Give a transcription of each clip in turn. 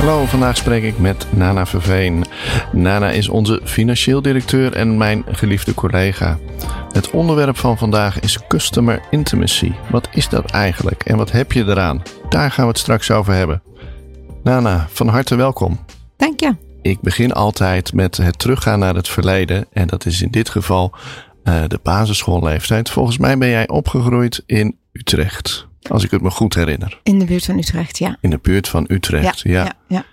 Hallo, vandaag spreek ik met Nana Verveen. Nana is onze financieel directeur en mijn geliefde collega. Het onderwerp van vandaag is Customer Intimacy. Wat is dat eigenlijk en wat heb je eraan? Daar gaan we het straks over hebben. Nana, van harte welkom. Dank je. Ik begin altijd met het teruggaan naar het verleden. En dat is in dit geval uh, de basisschoolleeftijd. Volgens mij ben jij opgegroeid in Utrecht. Als ik het me goed herinner. In de buurt van Utrecht, ja. In de buurt van Utrecht, ja. ja, ja.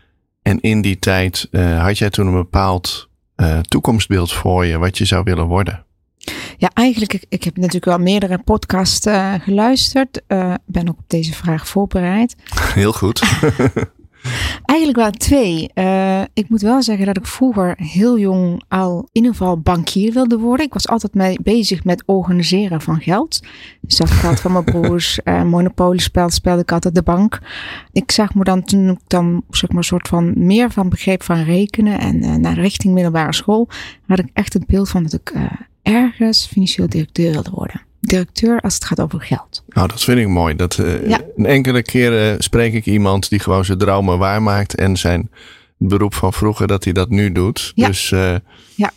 En in die tijd uh, had jij toen een bepaald uh, toekomstbeeld voor je wat je zou willen worden? Ja, eigenlijk, ik, ik heb natuurlijk wel meerdere podcasts uh, geluisterd. ben ook op deze vraag voorbereid. Heel goed. Eigenlijk wel twee. Uh, ik moet wel zeggen dat ik vroeger heel jong al in ieder geval bankier wilde worden. Ik was altijd mee bezig met organiseren van geld. Dus dat geld van mijn broers. Uh, monopoliespel speelde ik altijd de bank. Ik zag me dan toen ik dan zeg maar soort van meer van begreep van rekenen en uh, naar richting middelbare school, had ik echt het beeld van dat ik ergens financieel directeur wilde worden directeur als het gaat over geld. Nou, dat vind ik mooi. Dat, uh, ja. Een enkele keer uh, spreek ik iemand die gewoon zijn dromen waarmaakt en zijn beroep van vroeger dat hij dat nu doet. Ja. Dus uh, ja.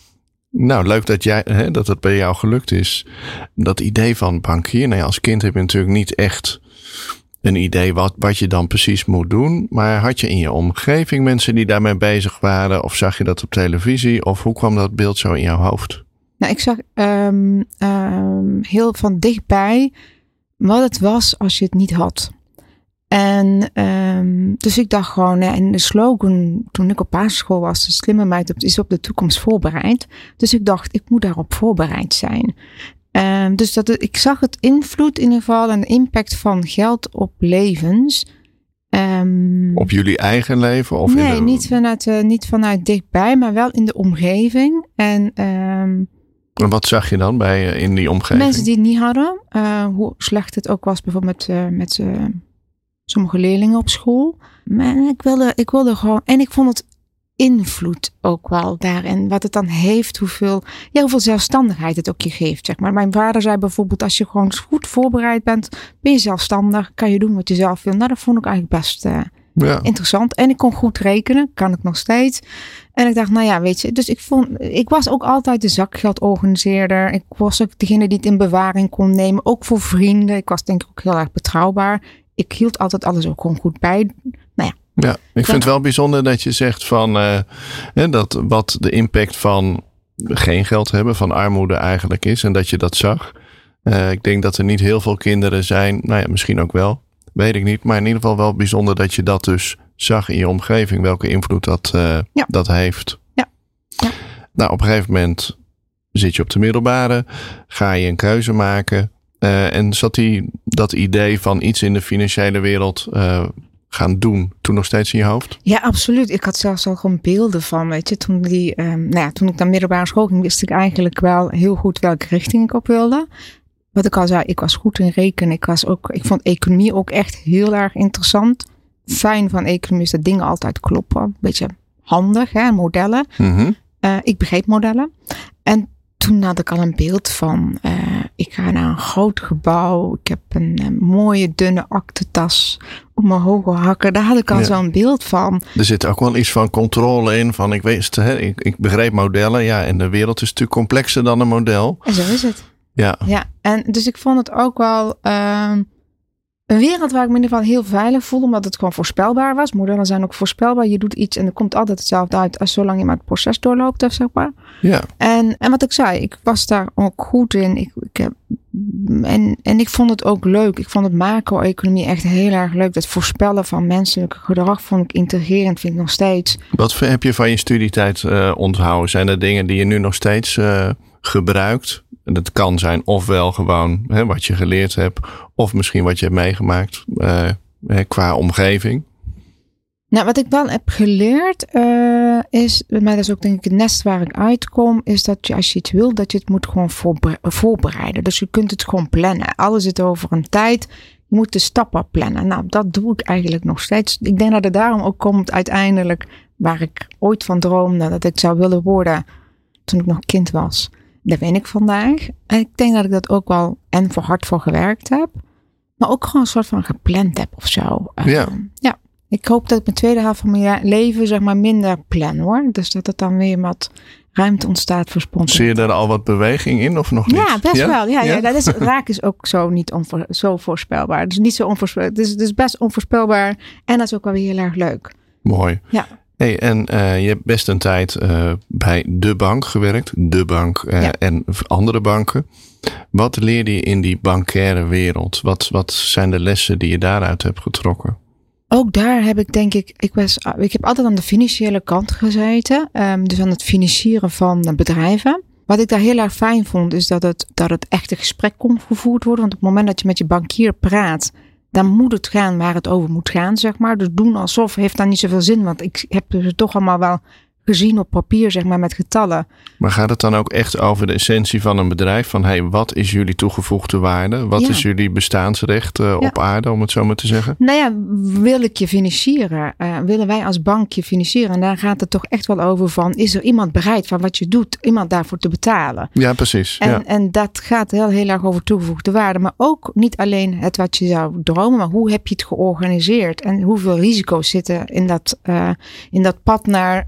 nou, leuk dat, jij, hè, dat het bij jou gelukt is. Dat idee van bankier. Nou ja, als kind heb je natuurlijk niet echt een idee wat, wat je dan precies moet doen. Maar had je in je omgeving mensen die daarmee bezig waren? Of zag je dat op televisie? Of hoe kwam dat beeld zo in jouw hoofd? Nou, ik zag um, um, heel van dichtbij wat het was als je het niet had. En um, dus ik dacht gewoon, en de slogan toen ik op basisschool was, de slimme meid is op de toekomst voorbereid. Dus ik dacht, ik moet daarop voorbereid zijn. Um, dus dat, ik zag het invloed in ieder geval en de impact van geld op levens. Um, op jullie eigen leven? Of nee, in de... niet, vanuit, uh, niet vanuit dichtbij, maar wel in de omgeving. En um, en wat zag je dan bij in die omgeving? Mensen die het niet hadden. Uh, hoe slecht het ook was bijvoorbeeld met, uh, met uh, sommige leerlingen op school. Maar ik wilde, ik wilde gewoon... En ik vond het invloed ook wel daarin. Wat het dan heeft, hoeveel, ja, hoeveel zelfstandigheid het ook je geeft. Zeg maar. Mijn vader zei bijvoorbeeld, als je gewoon goed voorbereid bent, ben je zelfstandig, kan je doen wat je zelf wil. Nou, dat vond ik eigenlijk best ja. interessant. En ik kon goed rekenen, kan ik nog steeds. En ik dacht, nou ja, weet je, dus ik vond, ik was ook altijd de zakgeldorganiseerder. Ik was ook degene die het in bewaring kon nemen, ook voor vrienden. Ik was denk ik ook heel erg betrouwbaar. Ik hield altijd alles ook gewoon goed bij. Nou ja. Ja, ik vind het wel bijzonder dat je zegt van uh, dat wat de impact van geen geld hebben, van armoede eigenlijk is. En dat je dat zag. Uh, ik denk dat er niet heel veel kinderen zijn, nou ja, misschien ook wel, weet ik niet. Maar in ieder geval wel bijzonder dat je dat dus zag in je omgeving, welke invloed dat, uh, ja. dat heeft. Ja. ja. Nou, op een gegeven moment zit je op de middelbare, ga je een keuze maken. Uh, en zat die, dat idee van iets in de financiële wereld uh, gaan doen toen nog steeds in je hoofd? Ja, absoluut. Ik had zelfs al gewoon beelden van, weet je, toen, die, um, nou ja, toen ik naar middelbare school ging, wist ik eigenlijk wel heel goed welke richting ik op wilde. Wat ik al zei, ik was goed in rekenen. Ik, was ook, ik vond economie ook echt heel erg interessant. Fijn van economie is dat dingen altijd kloppen. Beetje handig, hè, modellen. Mm -hmm. uh, ik begreep modellen. En toen had ik al een beeld van, uh, ik ga naar een groot gebouw. Ik heb een, een mooie dunne aktentas op mijn hoge hakken. Daar had ik al ja. zo'n beeld van. Er zit ook wel iets van controle in. Van ik wist, hè, ik, ik begreep modellen. Ja, en de wereld is natuurlijk complexer dan een model. En zo is het. Ja. Ja, en dus ik vond het ook wel uh, een wereld waar ik me in ieder geval heel veilig voelde, omdat het gewoon voorspelbaar was. Modellen zijn ook voorspelbaar. Je doet iets en er komt altijd hetzelfde uit als zolang je maar het proces doorloopt, of zeg maar. Ja. En, en wat ik zei, ik was daar ook goed in. Ik, ik heb, en, en ik vond het ook leuk. Ik vond het macro-economie echt heel erg leuk. Dat voorspellen van menselijk gedrag vond ik integrerend, vind ik nog steeds. Wat heb je van je studietijd uh, onthouden? Zijn er dingen die je nu nog steeds uh, gebruikt? Dat kan zijn ofwel gewoon hè, wat je geleerd hebt, of misschien wat je hebt meegemaakt uh, qua omgeving. Nou, wat ik wel heb geleerd uh, is, maar dat is ook denk ik het nest waar ik uitkom, is dat je als je het wil, dat je het moet gewoon voorbereiden. Dus je kunt het gewoon plannen. Alles zit over een tijd. Je moet de stappen plannen. Nou, dat doe ik eigenlijk nog steeds. Ik denk dat het daarom ook komt uiteindelijk waar ik ooit van droomde dat ik zou willen worden toen ik nog kind was. Daar ben ik vandaag. En ik denk dat ik dat ook wel en voor hard voor gewerkt heb. Maar ook gewoon een soort van gepland heb of zo. Ja. Uh, ja. Ik hoop dat ik mijn tweede helft van mijn leven zeg maar minder plan hoor. Dus dat het dan weer wat ruimte ontstaat voor spontaniteit. Zie je er al wat beweging in of nog niet? Ja, best wel. Ja, ja? ja, dat is, raak is ook zo niet onvoor, zo voorspelbaar. Dus niet zo onvoorspelbaar. Het is, het is best onvoorspelbaar. En dat is ook wel weer heel erg leuk. Mooi. Ja. Hey, en uh, je hebt best een tijd uh, bij de bank gewerkt, de bank uh, ja. en andere banken. Wat leerde je in die bankaire wereld? Wat, wat zijn de lessen die je daaruit hebt getrokken? Ook daar heb ik denk ik, ik, was, ik heb altijd aan de financiële kant gezeten. Um, dus aan het financieren van bedrijven. Wat ik daar heel erg fijn vond, is dat het, dat het echt een gesprek kon gevoerd worden. Want op het moment dat je met je bankier praat, dan moet het gaan waar het over moet gaan, zeg maar. Dus doen alsof heeft dan niet zoveel zin, want ik heb ze toch allemaal wel gezien op papier, zeg maar, met getallen. Maar gaat het dan ook echt over de essentie van een bedrijf? Van hey, wat is jullie toegevoegde waarde? Wat Ja. is jullie bestaansrecht uh, op aarde, om het zo maar te zeggen? Nou ja, wil ik je financieren? Uh, willen wij als bank je financieren? En daar gaat het toch echt wel over van, is er iemand bereid van wat je doet, iemand daarvoor te betalen? Ja, precies. En, ja. en dat gaat heel, heel erg over toegevoegde waarde. Maar ook niet alleen het wat je zou dromen, maar hoe heb je het georganiseerd? En hoeveel risico's zitten in dat, uh, in dat pad naar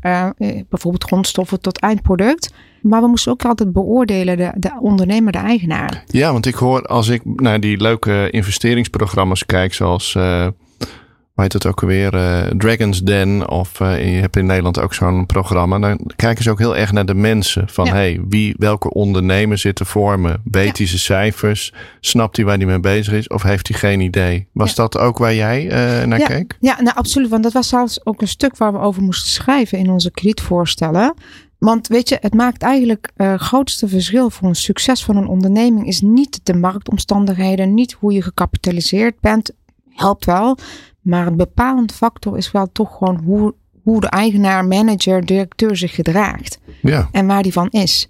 bijvoorbeeld grondstoffen tot eindproduct? Maar we moesten ook altijd beoordelen de, de ondernemer, de eigenaar. Ja, want ik hoor als ik naar die leuke investeringsprogramma's kijk, zoals, uh, hoe heet het ook alweer, uh, Dragon's Den, of uh, je hebt in Nederland ook zo'n programma, dan kijken ze ook heel erg naar de mensen. Van ja. hey, wie, welke ondernemer zit er voor me? Weet hij zijn cijfers? Snapt hij waar hij mee bezig is? Of heeft hij geen idee? Was ja. dat ook waar jij naar ja. keek? Ja, nou absoluut. Want dat was zelfs ook een stuk waar we over moesten schrijven in onze kredietvoorstellen. Want weet je, het maakt eigenlijk het uh, grootste verschil voor een succes van een onderneming is niet de marktomstandigheden, niet hoe je gecapitaliseerd bent, helpt wel. Maar een bepalend factor is wel toch gewoon hoe, hoe de eigenaar, manager, directeur zich gedraagt. Ja. En waar die van is.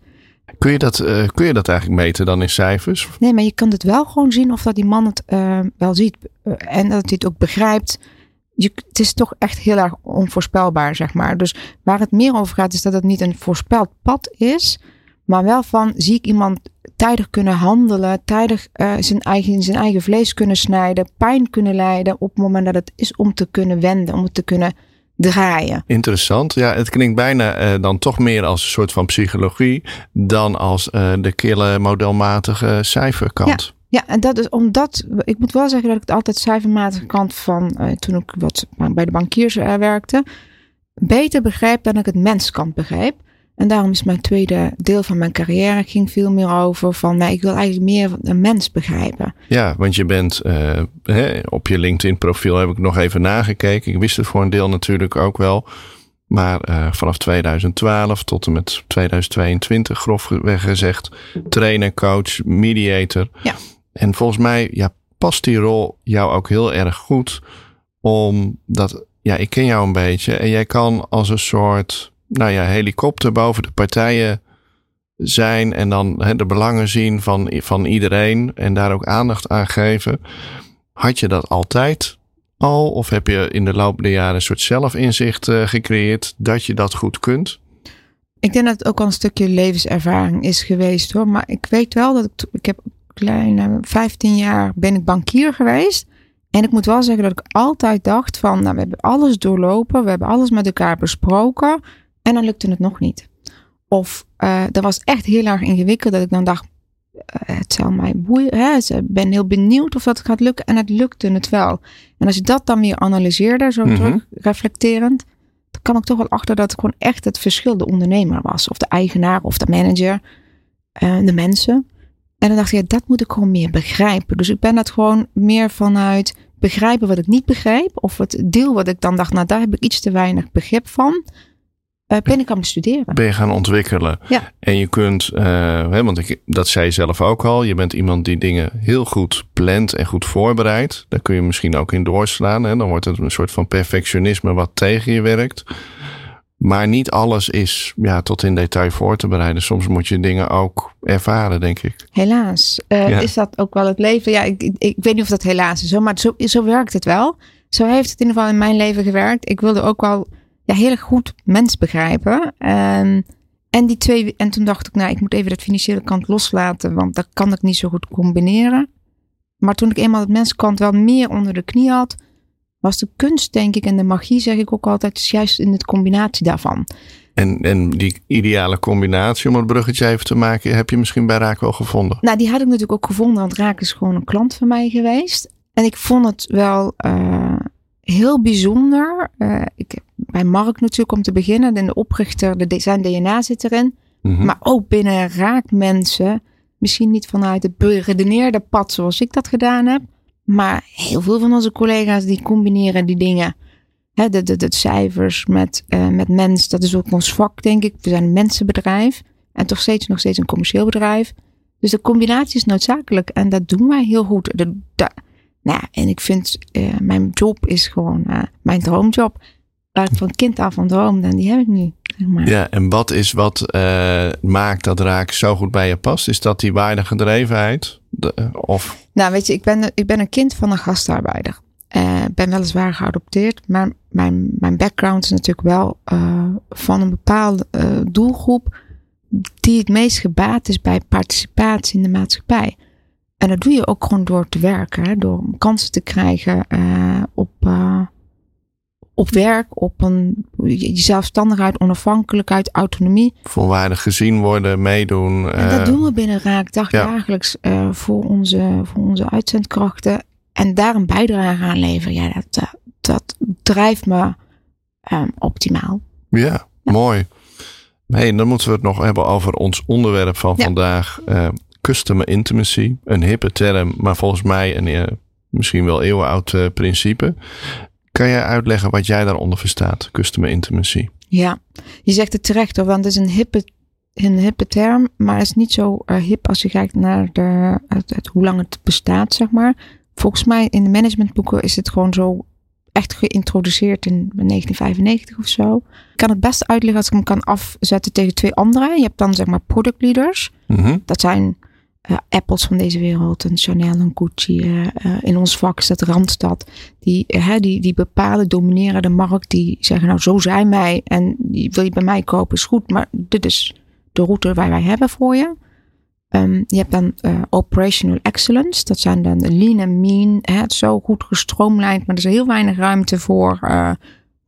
Kun je, dat, uh, kun je dat eigenlijk meten dan in cijfers? Nee, maar je kan het wel gewoon zien of dat die man het uh, wel ziet. Uh, en dat hij het ook begrijpt. Je, het is toch echt heel erg onvoorspelbaar, zeg maar. Dus waar het meer over gaat, is dat het niet een voorspeld pad is. Maar wel van, zie ik iemand tijdig kunnen handelen, tijdig uh, zijn, eigen, zijn eigen vlees kunnen snijden, pijn kunnen lijden op het moment dat het is om te kunnen wenden, om het te kunnen draaien. Interessant. Ja, het klinkt bijna uh, dan toch meer als een soort van psychologie dan als uh, de kille modelmatige cijferkant. Ja. Ja, en dat is omdat, ik moet wel zeggen dat ik het altijd cijfermatige kant van, uh, toen ik wat bij de bankiers uh, werkte, beter begrijp dan ik het menskant begrijp. En daarom is mijn tweede deel van mijn carrière ging veel meer over van, nou, ik wil eigenlijk meer een mens begrijpen. Ja, want je bent, uh, hè, op je LinkedIn profiel heb ik nog even nagekeken. Ik wist het voor een deel natuurlijk ook wel. Maar uh, vanaf 2012 tot en met 2022, grofweg gezegd, trainer, coach, mediator. Ja. En volgens mij ja, past die rol jou ook heel erg goed. Omdat, ja, ik ken jou een beetje. En jij kan als een soort, nou ja, helikopter boven de partijen zijn. En dan de belangen zien van, van iedereen. En daar ook aandacht aan geven. Had je dat altijd al? Of heb je in de loop der jaren een soort zelfinzicht uh, gecreëerd dat je dat goed kunt? Ik denk dat het ook al een stukje levenservaring is geweest hoor. Maar ik weet wel dat ik, ik heb kleine 15 jaar ben ik bankier geweest. En ik moet wel zeggen dat ik altijd dacht van, nou, we hebben alles doorlopen, we hebben alles met elkaar besproken en dan lukte het nog niet. Of uh, dat was echt heel erg ingewikkeld dat ik dan dacht, uh, het zal mij boeien, hè? ik ben heel benieuwd of dat gaat lukken en het lukte het wel. En als je dat dan weer analyseerde, zo mm -hmm. terug, reflecterend, dan kwam ik toch wel achter dat het gewoon echt het verschil de ondernemer was. Of de eigenaar of de manager, uh, de mensen. En dan dacht ik, ja, dat moet ik gewoon meer begrijpen. Dus ik ben dat gewoon meer vanuit begrijpen wat ik niet begrijp. Of het deel wat ik dan dacht, nou daar heb ik iets te weinig begrip van. Uh, ben ik aan het studeren. Ben je gaan ontwikkelen. Ja. En je kunt, uh, hè, want ik, dat zei je zelf ook al, je bent iemand die dingen heel goed plant en goed voorbereidt. Daar kun je misschien ook in doorslaan. Hè? Dan wordt het een soort van perfectionisme wat tegen je werkt. Maar niet alles is ja, tot in detail voor te bereiden. Soms moet je dingen ook ervaren, denk ik. Helaas. Uh, ja. Is dat ook wel het leven? Ja, ik, ik, ik, weet niet of dat helaas is, zo, maar zo, zo werkt het wel. Zo heeft het in ieder geval in mijn leven gewerkt. Ik wilde ook wel ja, heel goed mens begrijpen. En, en, die twee, en toen dacht ik, nou, ik moet even dat financiële kant loslaten, want dat kan ik niet zo goed combineren. Maar toen ik eenmaal de menskant wel meer onder de knie had, was de kunst, denk ik, en de magie, zeg ik ook altijd, is juist in de combinatie daarvan. En, en die ideale combinatie, om het bruggetje even te maken, heb je misschien bij Raak wel gevonden? Nou, die had ik natuurlijk ook gevonden, want Raak is gewoon een klant van mij geweest. En ik vond het wel uh, heel bijzonder. Uh, ik, bij Mark natuurlijk om te beginnen, en de oprichter, de, zijn DNA zit erin. Mm -hmm. Maar ook binnen Raak mensen, misschien niet vanuit het beredeneerde pad zoals ik dat gedaan heb. Maar heel veel van onze collega's die combineren die dingen. He, de, de, de cijfers met, uh, met mens, dat is ook ons vak, denk ik. We zijn een mensenbedrijf en toch steeds nog steeds een commercieel bedrijf. Dus de combinatie is noodzakelijk en dat doen wij heel goed. De, de, nou, en ik vind, uh, mijn job is gewoon uh, mijn droomjob. Waar ik van kind af van droomde en die heb ik nu. Maar. Ja, en wat is wat uh, maakt dat raak zo goed bij je past? Is dat die waardegedrevenheid? De, of? Nou, weet je, ik ben, ik ben een kind van een gastarbeider. Uh, ben weliswaar geadopteerd, maar mijn, mijn background is natuurlijk wel uh, van een bepaalde doelgroep die het meest gebaat is bij participatie in de maatschappij. En dat doe je ook gewoon door te werken, hè? door kansen te krijgen op, op werk, op een zelfstandigheid, onafhankelijkheid, autonomie. Volwaardig gezien worden, meedoen. En dat doen we binnen Raak dagdagelijks ja. voor, onze, voor onze uitzendkrachten. En daar een bijdrage aan leveren, ja, dat, dat drijft me um, optimaal. Ja, ja, mooi. Hey, dan moeten we het nog hebben over ons onderwerp van ja. vandaag. Uh, customer intimacy. Een hippe term, maar volgens mij een misschien wel eeuwenoud principe. Kan jij uitleggen wat jij daaronder verstaat, customer intimacy? Ja, je zegt het terecht hoor, want het is een hippe, een hippe term, maar het is niet zo hip als je kijkt naar de, het, het, hoe lang het bestaat, zeg maar. Volgens mij in de managementboeken is het gewoon zo echt geïntroduceerd in 1995 of zo. Ik kan het best uitleggen als ik hem kan afzetten tegen twee andere. Je hebt dan zeg maar product leaders. Mm -hmm. Dat zijn uh, Apples van deze wereld, en Chanel en Gucci. Uh, uh, in ons vak is dat Randstad. Die, die, die bepalen, domineren de markt. Die zeggen nou zo zijn wij en die wil je bij mij kopen is goed. Maar dit is de route waar wij hebben voor je. Um, je hebt dan uh, operational excellence. Dat zijn dan de lean en mean. Hè, het zo goed gestroomlijnd, maar er is heel weinig ruimte voor, uh,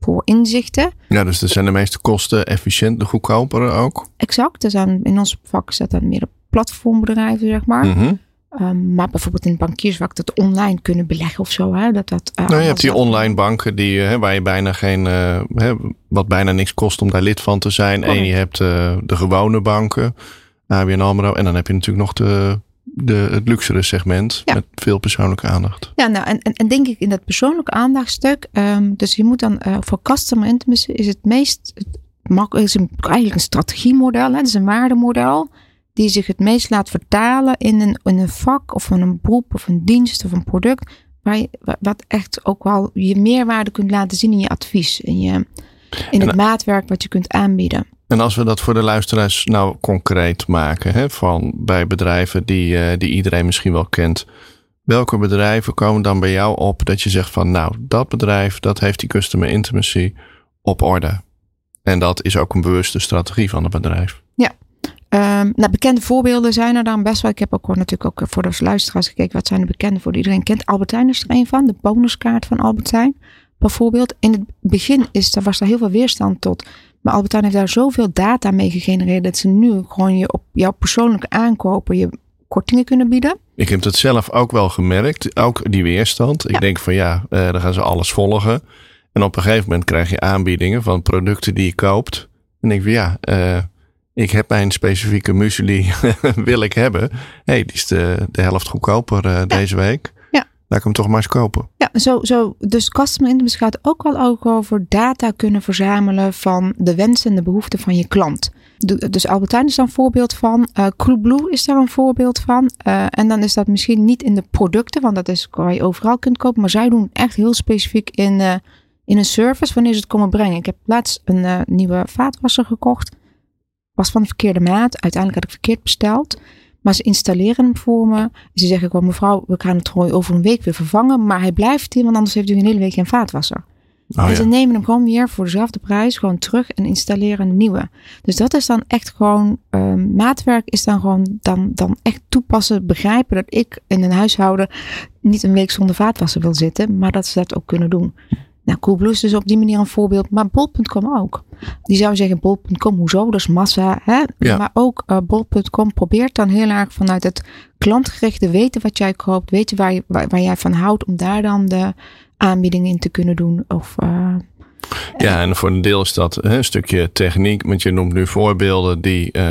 voor inzichten. Ja, dus er zijn de meeste kosten efficiënt, de goedkopere ook. Exact. Er zijn in ons vak zitten meer de platformbedrijven, zeg maar. Mm -hmm. um, maar bijvoorbeeld in het bankiersvak dat online kunnen beleggen of zo. Hè, dat, dat, uh, nou, je hebt die online banken die, hè, waar je bijna geen, hè, wat bijna niks kost om daar lid van te zijn. Oh. En je hebt de gewone banken. ABN AMRO. En dan heb je natuurlijk nog de, de, het luxere segment ja. met veel persoonlijke aandacht. Ja, nou en, en, en denk ik in dat persoonlijke aandachtstuk. Um, dus je moet dan voor customer intimacy is het meest, het is een, eigenlijk een strategiemodel, hè, het is een waardemodel. Die zich het meest laat vertalen in een, in een vak of een beroep of een dienst of een product. Waar je, wat echt ook wel je meerwaarde kunt laten zien in je advies. In, je, in het en, maatwerk wat je kunt aanbieden. En als we dat voor de luisteraars nou concreet maken, hè, van bij bedrijven die, uh, die iedereen misschien wel kent. Welke bedrijven komen dan bij jou op dat je zegt van nou, dat bedrijf dat heeft die customer intimacy op orde. En dat is ook een bewuste strategie van het bedrijf. Ja, um, nou, bekende voorbeelden zijn er dan best wel. Ik heb ook natuurlijk ook voor de luisteraars gekeken wat zijn de bekende voor iedereen kent. Albertijn is er een van, de bonuskaart van Albertijn. Bijvoorbeeld in het begin is, er was er heel veel weerstand tot. Maar Albertijn heeft daar zoveel data mee gegenereerd dat ze nu gewoon je op jouw persoonlijke aankopen je kortingen kunnen bieden. Ik heb het zelf ook wel gemerkt, ook die weerstand. Ik denk van ja, eh, dan gaan ze alles volgen. En op een gegeven moment krijg je aanbiedingen van producten die je koopt. En denk van ja, eh, ik heb mijn specifieke muesli wil ik hebben. hey, die is de, de helft goedkoper eh, deze week. Ja. laat ik hem toch maar eens kopen. Ja, zo, zo, dus customer intimacy gaat ook wel ook over data kunnen verzamelen van de wensen en de behoeften van je klant. Dus Albertijn is daar een voorbeeld van. Uh, Coolblue is daar een voorbeeld van. Uh, en dan is dat misschien niet in de producten, want dat is waar je overal kunt kopen. Maar zij doen echt heel specifiek in, uh, in een service wanneer ze het komen brengen. Ik heb laatst een nieuwe vaatwasser gekocht. Was van de verkeerde maat. Uiteindelijk had ik verkeerd besteld. Maar ze installeren hem voor me. Ze zeggen gewoon, mevrouw, we gaan het gewoon over een week weer vervangen. Maar hij blijft hier, want anders heeft u een hele week geen vaatwasser. Oh, en ze nemen hem gewoon weer voor dezelfde prijs gewoon terug en installeren een nieuwe. Dus dat is dan echt gewoon, um, maatwerk is dan gewoon dan, dan echt toepassen, begrijpen dat ik in een huishouden niet een week zonder vaatwasser wil zitten, maar dat ze dat ook kunnen doen. Nou, Coolblue is dus op die manier een voorbeeld, maar Bol.com ook. Die zou zeggen, Bol.com, hoezo? Dat is massa. Hè? Ja. Maar ook uh, Bol.com probeert dan heel erg vanuit het klantgerichte weten wat jij koopt, weten waar, je, waar, waar jij van houdt, om daar dan de aanbiedingen in te kunnen doen. Of, uh, ja, en voor een deel is dat hè, een stukje techniek, want je noemt nu voorbeelden die uh,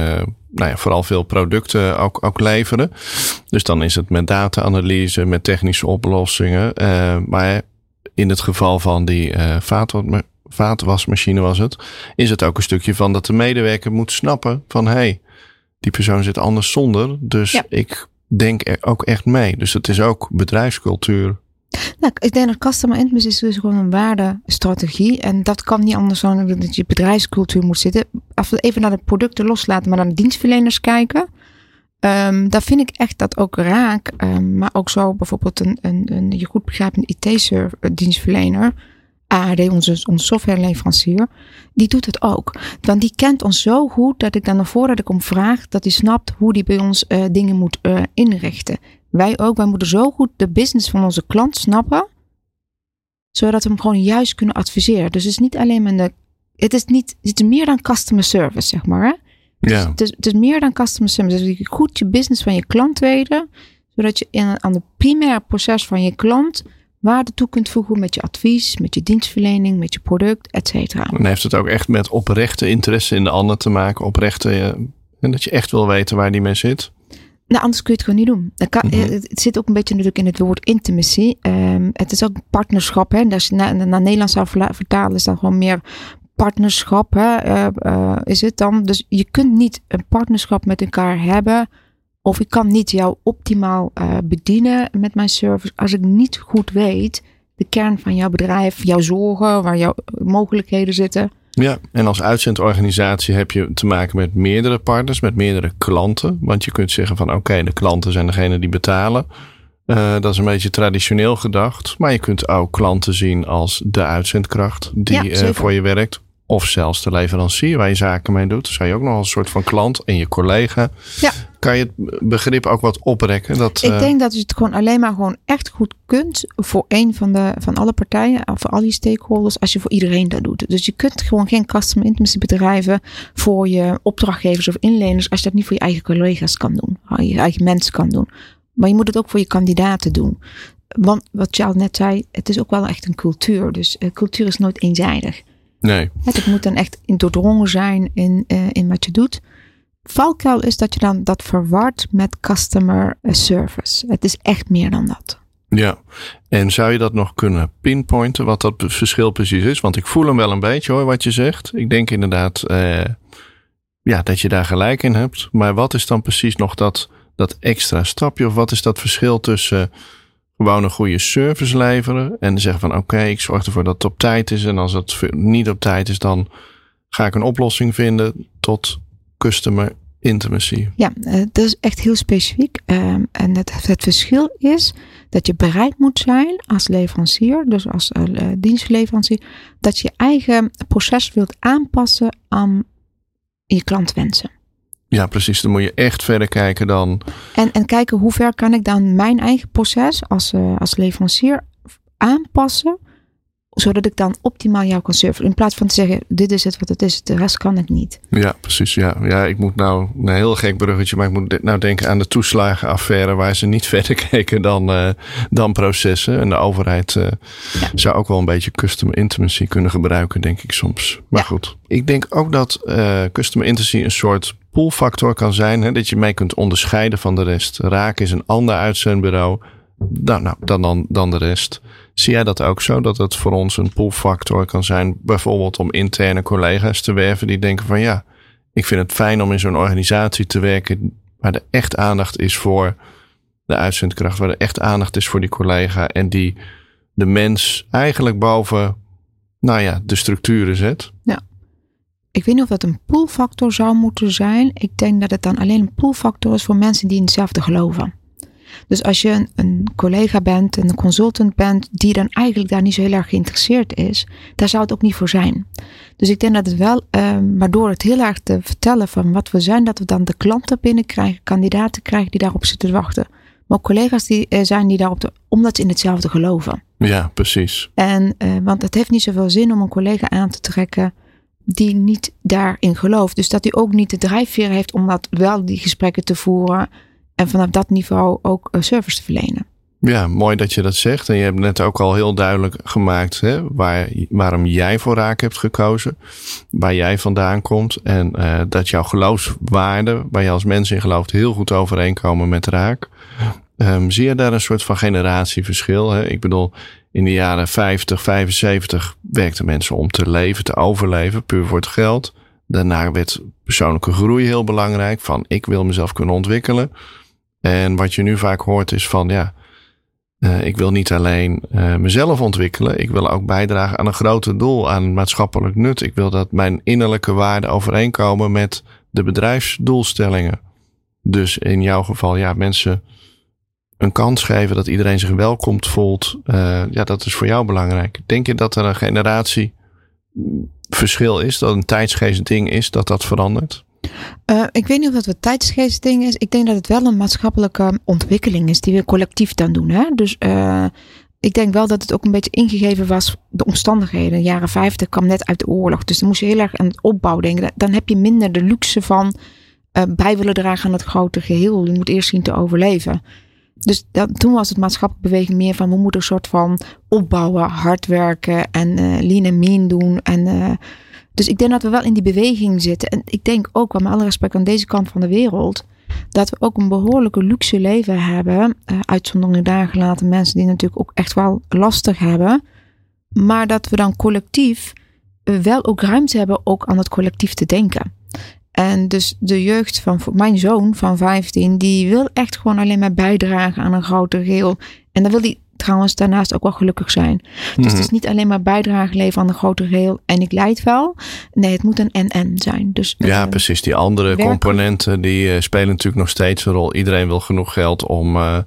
nou ja, vooral veel producten ook, ook leveren. Dus dan is het met data-analyse, met technische oplossingen. Maar in het geval van die uh, vaatwasmachine was het, is het ook een stukje van dat de medewerker moet snappen van hé, hey, die persoon zit anders zonder. Dus ik denk er ook echt mee. Dus het is ook bedrijfscultuur. Nou, ik denk dat customer intimacy is dus gewoon een waardestrategie. En dat kan niet anders dan dat je bedrijfscultuur moet zitten. Even naar de producten loslaten, maar naar de dienstverleners kijken. Um, daar vind ik echt dat ook raak. Um, maar ook zo bijvoorbeeld een, een, een je goed begrijpende IT-dienstverlener. ARD, onze, onze softwareleverancier, die doet het ook. Want die kent ons zo goed dat ik dan ervoor voordat ik om vraag, dat hij snapt hoe die bij ons uh, dingen moet uh, inrichten. Wij ook, wij moeten zo goed de business van onze klant snappen, zodat we hem gewoon juist kunnen adviseren. Dus het is niet alleen maar de, het is niet, het is meer dan customer service, zeg maar. Hè? Ja. Het, is, het is meer dan customer service. Dus je goed je business van je klant weten, zodat je in, aan het primaire proces van je klant waarde toe kunt voegen met je advies, met je dienstverlening, met je product, et cetera. Dan heeft het ook echt met oprechte interesse in de ander te maken, oprechte, en eh, dat je echt wil weten waar die mee zit. Nou, anders kun je het gewoon niet doen. Kan, mhm. Het zit ook een beetje natuurlijk in het woord intimacy. Um, het is ook partnerschap. Hè? Als je naar, naar Nederlands zou vertalen, is dat gewoon meer partnerschap. Hè? Uh, uh, is het dan? Dus je kunt niet een partnerschap met elkaar hebben. Of ik kan niet jou optimaal uh, bedienen met mijn service. Als ik niet goed weet de kern van jouw bedrijf, jouw zorgen, waar jouw mogelijkheden zitten. Ja, en als uitzendorganisatie heb je te maken met meerdere partners, met meerdere klanten. Want je kunt zeggen van oké, de klanten zijn degene die betalen. Uh, dat is een beetje traditioneel gedacht. Maar je kunt ook klanten zien als de uitzendkracht die ja, uh, voor je werkt. Of zelfs de leverancier waar je zaken mee doet. Zou je ook nog als een soort van klant en je collega. Ja. Kan je het begrip ook wat oprekken? Dat, ik uh, denk dat je het gewoon alleen maar gewoon echt goed kunt voor een van, de, van alle partijen. Of voor al die stakeholders. Als je voor iedereen dat doet. Dus je kunt gewoon geen customer intimacy bedrijven voor je opdrachtgevers of inleners. Als je dat niet voor je eigen collega's kan doen. Je eigen mensen kan doen. Maar je moet het ook voor je kandidaten doen. Want wat al net zei, het is ook wel echt een cultuur. Dus uh, cultuur is nooit eenzijdig. Nee. Het moet dan echt doordrongen zijn in, uh, in wat je doet. Valkuil is dat je dan dat verward met customer eh, service. Het is echt meer dan dat. Ja, en zou je dat nog kunnen pinpointen wat dat verschil precies is? Want ik voel hem wel een beetje hoor, wat je zegt. Ik denk inderdaad eh, ja, dat je daar gelijk in hebt. Maar wat is dan precies nog dat, dat extra stapje? Of wat is dat verschil tussen gewoon een goede service leveren en zeggen van oké, ik zorg ervoor dat het op tijd is. En als het niet op tijd is, dan ga ik een oplossing vinden tot customer intimacy. Ja, eh, dat is echt heel specifiek. Um, en het, het verschil is dat je bereid moet zijn als leverancier, dus als uh, dienstleverancier, dat je eigen proces wilt aanpassen aan je klantwensen. Ja, precies. Dan moet je echt verder kijken dan. En, en kijken hoe ver kan ik dan mijn eigen proces als, uh, als leverancier aanpassen. Zodat ik dan optimaal jou kan serveren. In plaats van te zeggen, dit is het wat het is, de rest kan ik niet. Ja, precies. Ja, ja ik moet nou, een heel gek bruggetje, maar ik moet nou denken aan de toeslagenaffaire. Waar ze niet verder keken dan, uh, dan processen. En de overheid uh, ja. zou ook wel een beetje customer intimacy kunnen gebruiken, denk ik soms. Maar ja. goed. Ik denk ook dat customer intimacy een soort pull-factor kan zijn. Hè, dat je mee kunt onderscheiden van de rest. Raak is een ander uitzendbureau. nou, nou, dan, dan, dan de rest. Zie jij dat ook zo? Dat het voor ons een pullfactor kan zijn, bijvoorbeeld om interne collega's te werven die denken van ja, ik vind het fijn om in zo'n organisatie te werken waar er echt aandacht is voor de uitzendkracht, waar er echt aandacht is voor die collega en die de mens eigenlijk boven, nou ja, de structuren zet. Ja. Ik weet niet of dat een pullfactor zou moeten zijn. Ik denk dat het dan alleen een pullfactor is voor mensen die in hetzelfde geloven. Dus als je een, een, collega bent, een consultant bent, die dan eigenlijk daar niet zo heel erg geïnteresseerd is, daar zou het ook niet voor zijn. Dus ik denk dat het wel, uh, maar door het heel erg te vertellen van wat we zijn, dat we dan de klanten binnenkrijgen, kandidaten krijgen die daarop zitten te wachten. Maar ook collega's die uh, zijn die daarop, te, omdat ze in hetzelfde geloven. Ja, precies. En, uh, want het heeft niet zoveel zin om een collega aan te trekken die niet daarin gelooft. Dus dat hij ook niet de drijfveer heeft om dat wel die gesprekken te voeren en vanaf dat niveau ook uh, service te verlenen. Ja, mooi dat je dat zegt. En je hebt net ook al heel duidelijk gemaakt hè, waar, waarom jij voor raak hebt gekozen. Waar jij vandaan komt. En uh, dat jouw geloofswaarden, waar je als mens in gelooft, heel goed overeenkomen met raak. Um, zie je daar een soort van generatieverschil? Hè? Ik bedoel, in de jaren 50, 75 werkten mensen om te leven, te overleven, puur voor het geld. Daarna werd persoonlijke groei heel belangrijk. Van ik wil mezelf kunnen ontwikkelen. En wat je nu vaak hoort is van ja, uh, ik wil niet alleen uh, mezelf ontwikkelen. Ik wil ook bijdragen aan een groter doel, aan maatschappelijk nut. Ik wil dat mijn innerlijke waarden overeenkomen met de bedrijfsdoelstellingen. Dus in jouw geval, ja, mensen een kans geven dat iedereen zich welkom voelt. Uh, ja, dat is voor jou belangrijk. Denk je dat er een generatie verschil is, dat een tijdsgeest ding is, dat dat verandert? Uh, ik weet niet of dat een tijdsgeest ding is. Ik denk dat het wel een maatschappelijke ontwikkeling is die we collectief dan doen. Hè? Dus uh, ik denk wel dat het ook een beetje ingegeven was, de omstandigheden. De jaren 50 kwam net uit de oorlog. Dus dan moest je heel erg aan het opbouw denken. Dan heb je minder de luxe van uh, bij willen dragen aan het grote geheel. Je moet eerst zien te overleven. Dus toen was het maatschappelijke beweging meer van we moeten een soort van opbouwen, hard werken en uh, lean en mean doen. En, uh, dus ik denk dat we wel in die beweging zitten. En ik denk ook, met alle respect aan deze kant van de wereld, dat we ook een behoorlijke luxe leven hebben. Uh, uitzonderingen daar gelaten mensen die natuurlijk ook echt wel lastig hebben. Maar dat we dan collectief wel ook ruimte hebben ook aan het collectief te denken. En dus de jeugd van mijn zoon van 15, die wil echt gewoon alleen maar bijdragen aan een groter geheel. En dan wil hij trouwens daarnaast ook wel gelukkig zijn. Dus het is niet alleen maar bijdrage leveren aan een groter geheel en ik leid wel. Nee, het moet een en-en zijn. Dus, ja, uh, precies. Die andere werken. componenten die uh, spelen natuurlijk nog steeds een rol. Iedereen wil genoeg geld om... Uh,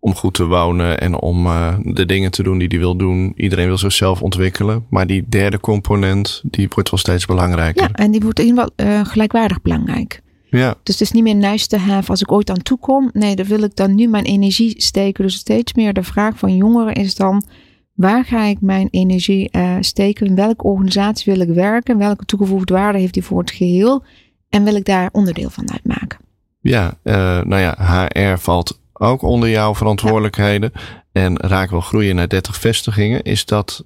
om goed te wonen en om uh, de dingen te doen die hij wil doen. Iedereen wil zichzelf ontwikkelen. Maar die derde component, die wordt wel steeds belangrijker. Ja, en die wordt in ieder geval uh, gelijkwaardig belangrijk. Ja. Dus het is niet meer nice to have als ik ooit aan toe kom. Nee, daar wil ik dan nu mijn energie steken. Dus steeds meer de vraag van jongeren is dan... Waar ga ik mijn energie uh, steken? In welke organisatie wil ik werken? Welke toegevoegde waarde heeft die voor het geheel? En wil ik daar onderdeel van uitmaken? Ja, nou ja, HR valt ook onder jouw verantwoordelijkheden. En raak wel groeien naar 30 vestigingen. Is dat,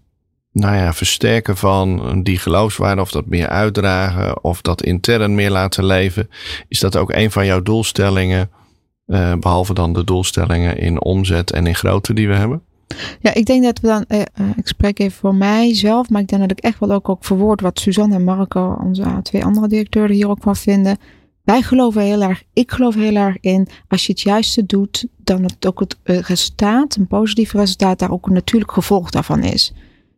nou ja, versterken van die geloofswaarde of dat meer uitdragen of dat intern meer laten leven. Is dat ook een van jouw doelstellingen? Uh, behalve dan de doelstellingen in omzet en in grootte die we hebben? Ja, ik denk dat we dan, uh, ik spreek even voor mijzelf, maar ik denk dat ik echt wel ook, ook verwoord wat Suzanne en Marco, onze twee andere directeuren, hier ook van vinden wij geloven heel erg, ik geloof heel erg in, als je het juiste doet, dan het ook het resultaat, een positief resultaat, daar ook een natuurlijk gevolg daarvan is.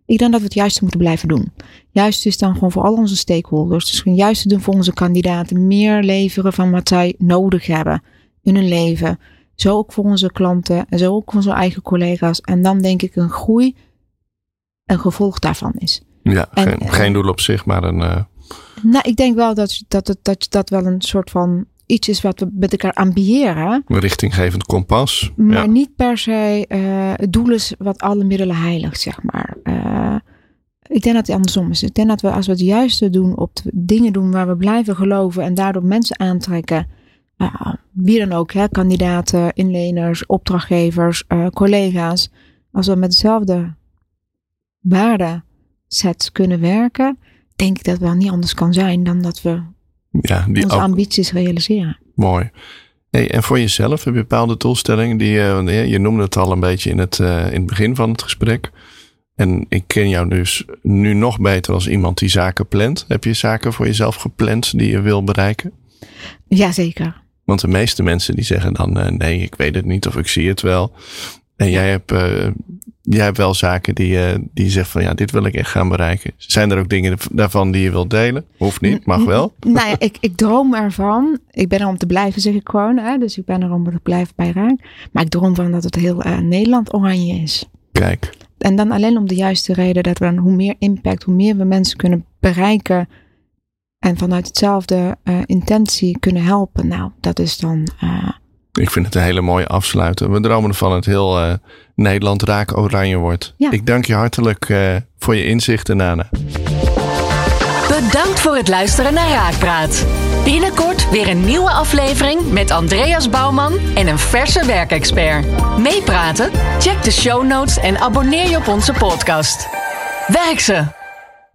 Ik denk dat we het juiste moeten blijven doen. Juist is dan gewoon voor al onze stakeholders. Dus gewoon juist doen voor onze kandidaten. Meer leveren van wat zij nodig hebben in hun leven. Zo ook voor onze klanten en zo ook voor onze eigen collega's. En dan denk ik een groei een gevolg daarvan is. Ja, en, geen, geen doel op zich, maar een, uh, nou, ik denk wel dat, dat, dat, dat dat wel een soort van iets is wat we met elkaar ambiëren. Een richtinggevend kompas. Maar ja. niet per se uh, het doel is wat alle middelen heiligt, zeg maar. Uh, ik denk dat het andersom is. Ik denk dat we als we het juiste doen op dingen doen waar we blijven geloven en daardoor mensen aantrekken. Uh, wie dan ook, hè, kandidaten, inleners, opdrachtgevers, collega's. Als we met dezelfde waardeset kunnen werken, denk ik dat het wel niet anders kan zijn dan dat we ja, die onze ambities realiseren. Mooi. Hey, en voor jezelf heb je bepaalde doelstellingen die je, je noemde het al een beetje in het, in het begin van het gesprek. En ik ken jou dus nu nog beter als iemand die zaken plant. Heb je zaken voor jezelf gepland die je wil bereiken? Jazeker. Want de meeste mensen die zeggen dan uh, nee, ik weet het niet of ik zie het wel. En jij hebt, jij hebt wel zaken die, uh, die je zegt van ja, dit wil ik echt gaan bereiken. Zijn er ook dingen daarvan die je wilt delen? Hoeft niet, mag wel. Nou ja, ik, ik droom ervan. Ik ben er om te blijven, zeg ik gewoon. Hè? Dus ik ben er om te blijven bij Raak. Maar ik droom van dat het heel Nederland oranje is. Kijk. En dan alleen om de juiste reden dat we dan hoe meer impact, hoe meer we mensen kunnen bereiken en vanuit hetzelfde uh, intentie kunnen helpen. Nou, dat is dan. Ik vind het een hele mooie afsluiter. We dromen ervan dat het heel uh, Nederland raak oranje wordt. Ja. Ik dank je hartelijk voor je inzichten, Nana. Bedankt voor het luisteren naar Raakpraat. Binnenkort weer een nieuwe aflevering met Andreas Bouwman en een verse werkexpert. Meepraten? Check de show notes en abonneer je op onze podcast. Werk ze!